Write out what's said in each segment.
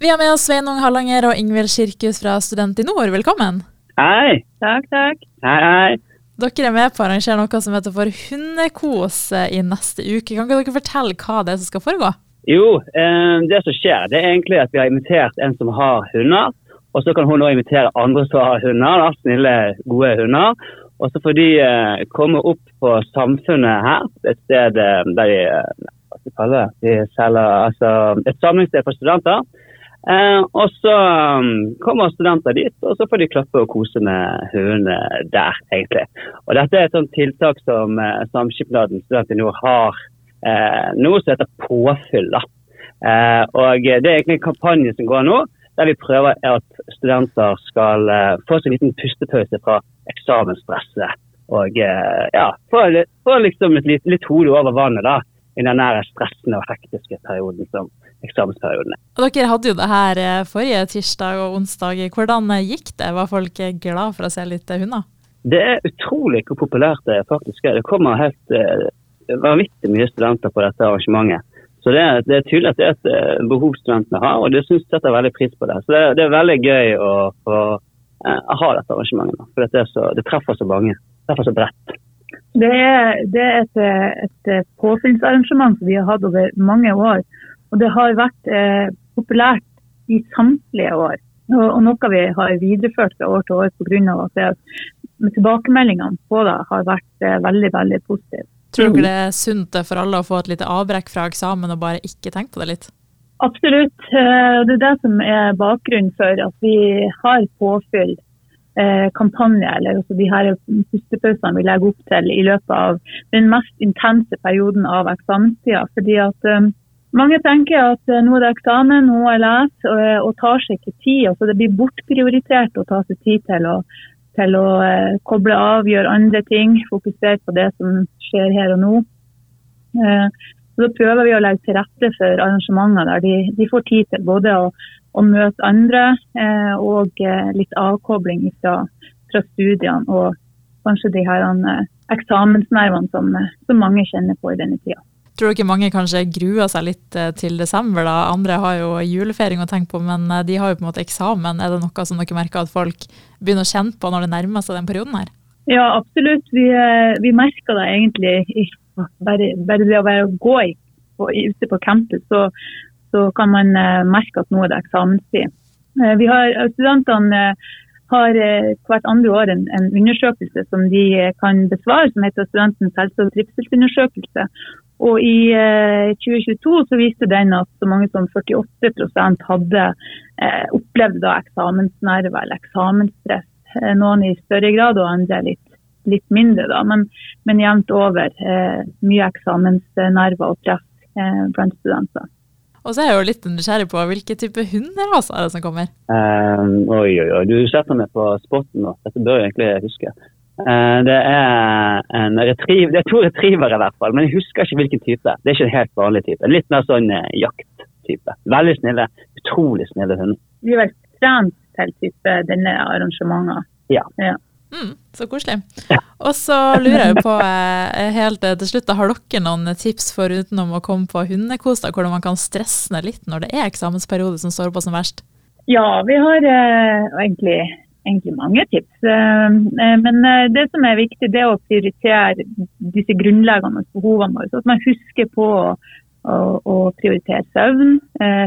Vi har med oss Sveinung Hallanger og Ingvild Kirkhus fra Student i Nord. Velkommen. Hei. Takk, takk. Hei, hei. Dere er med på å arrangere noe som heter for hundekos eh, i neste uke. Kan ikke dere fortelle hva det er som skal foregå? Jo, eh, det som skjer, det er egentlig at vi har invitert en som har hunder. Og så kan hun òg invitere andre som har hunder, da, snille, gode hunder. Og så får de eh, komme opp på Samfunnet her, et sted der de, hva skal jeg kalle det, de selger altså, et samlingssted for studenter. Eh, og så um, kommer studenter dit, og så får de klappe og kose med hundene der, egentlig. Og dette er et sånt tiltak som eh, Samskipnaden Studenter nå har eh, noe som heter påfyll. Eh, og det er egentlig en kampanje som går nå, der vi prøver at studenter skal eh, få seg en liten pustepause fra eksamensstresset. Og eh, ja, få, få liksom litt, litt hode over vannet da, i den stressende og hektiske perioden som eksamensperiodene. Og dere hadde jo det her eh, forrige tirsdag og onsdag. Hvordan eh, gikk det? Var folk eh, glad for å se litt hunder? Det er utrolig hvor populært det faktisk er. Det kommer helt uh, vanvittig mye studenter på dette arrangementet. Så det er, det er tydelig at det er et behov studentene har, og de syns setter veldig pris på det. Så det, det er veldig gøy å å, uh, ha dette arrangementet. For det, så, det, treffer så mange. Det treffer så bredt. Det er, det er et, et påfyllsarrangement som vi har hatt over mange år. Og det har vært eh, populært i samtlige år. Og, og, noe vi har videreført fra år til år pga. at det, med tilbakemeldingene på det har vært eh, veldig veldig positivt. Tror dere det er sunt for alle å få et lite avbrekk fra eksamen og bare ikke tenke på det litt? Absolutt. Eh, det er det som er bakgrunnen for at vi har påfyll eh, kampanje, eller også de her pustepausene vi legger opp til i løpet av den mest intense perioden av eksamenstida. Fordi at um, mange tenker at eh, nå er det eksamen, nå er les, og, eh, og tar seg ikke tid. Altså det blir bortprioritert å ta seg tid til å, til å eh, koble av, gjøre andre ting. Fokusere på det som skjer her og nå. Eh, så Da prøver vi å legge til rette for arrangementer der de, de får tid til både å, å møte andre eh, og litt avkobling fra, fra, studiene. Og kanskje de her eksamensnervene som, som mange kjenner på i denne tida. Tror dere mange kanskje gruer seg litt eh, til desember? da? Andre har jo julefeiring å tenke på, men eh, de har jo på en måte eksamen. Er det noe som dere merker at folk begynner å kjenne på når det nærmer seg den perioden her? Ja, absolutt. Vi, eh, vi merker det egentlig bare, bare det å være og gå ute på campus, så, så, kan man merke at nå er det eksamenstid. Vi har Studentene har hvert andre år en, en, undersøkelse som de kan besvare, som heter Studentens helse- og trivselsundersøkelse. Og i eh, 2022 så viste den at så mange som 48 hadde eh, opplevd eksamensnerver eller eksamensstress. Eh, noen i større grad og andre litt, litt mindre, da. Men, men jevnt over eh, mye eksamensnerver og press eh, blant studenter. Og så er jeg jo litt nysgjerrig på hvilken type hund er det som kommer? Um, oi, oi, oi. Du setter meg på spotten nå. Dette bør jeg egentlig huske. Eh, det er, en retriv, det er to retrievere i hvert fall, men jeg husker ikke hvilken type. Det er ikke en helt vanlig type. Litt mer sånn eh, jakttype. Veldig snille. Utrolig snille hunder. De er vel trent til type denne arrangementet. Ja. ja. Mm, så koselig. Og så lurer jeg på eh, helt til slutt, har dere noen tips for utenom å komme på hundekos, hvordan man kan stresse ned litt når det er eksamensperiode som står på som verst? Ja, vi har eh, egentlig egentlig mange tips. Eh, eh, men eh, det som er viktig, det er å prioritere disse grunnleggende behovene våre. At man husker på å, prioritere søvn.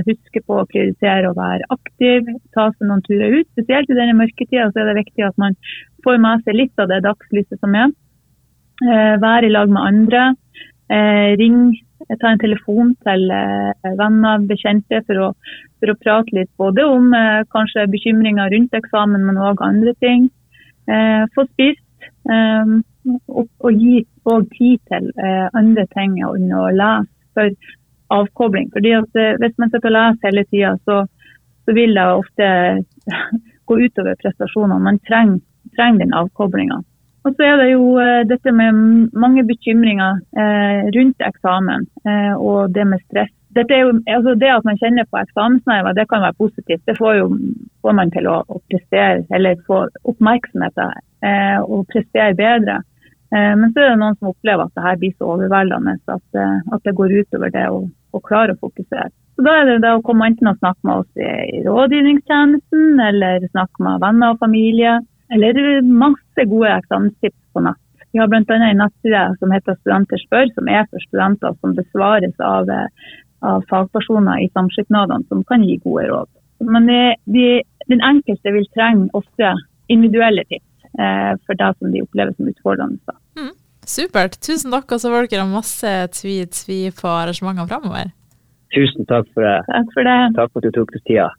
Husker på å prioritere å være aktiv, ta seg noen turer ut. Spesielt i denne mørketida er det viktig at man får med seg litt av det dagslyset som er. Være i lag med andre. Ring ta en telefon til eh, venner, bekjente, for å, for å, prate litt både om eh, kanskje bekymringer rundt eksamen, men òg andre ting. Eh, få spist. Og gi òg tid til andre ting enn å lese for avkobling. Fordi at Hvis man sitter og leser hele tida, så, så, vil det ofte gå utover prestasjonene. Man trenger, trenger den avkoblinga. Og så er det jo uh, dette med mange bekymringer eh, rundt eksamen eh, og det med stress. Jo, altså det at man kjenner på eksamensnerver, det kan være positivt. Det får, jo, får man til å, å, prestere, eller få oppmerksomhet og prestere bedre. men så er det noen som opplever at det her blir så overveldende at, at det går utover det å, å klare å fokusere. Så Da er det det å komme enten og snakke med oss i rådgivningstjenesten, eller snakke med venner og familie, eller masse gode eksamenstips på nett. Vi har bl.a. en nettside som heter Studenter spør, som er for studenter, som besvares av, av fagpersoner i samskipnadene som kan gi gode råd. Men de, de, den enkelte vil trenge ofte individuelle tips eh, for det som de opplever som utfordrende. Mm, supert. Tusen takk, og så får dere masse tvi-tvi på arrangementene framover. Tusen takk for det. Takk for det. Takk for at du tok deg tida.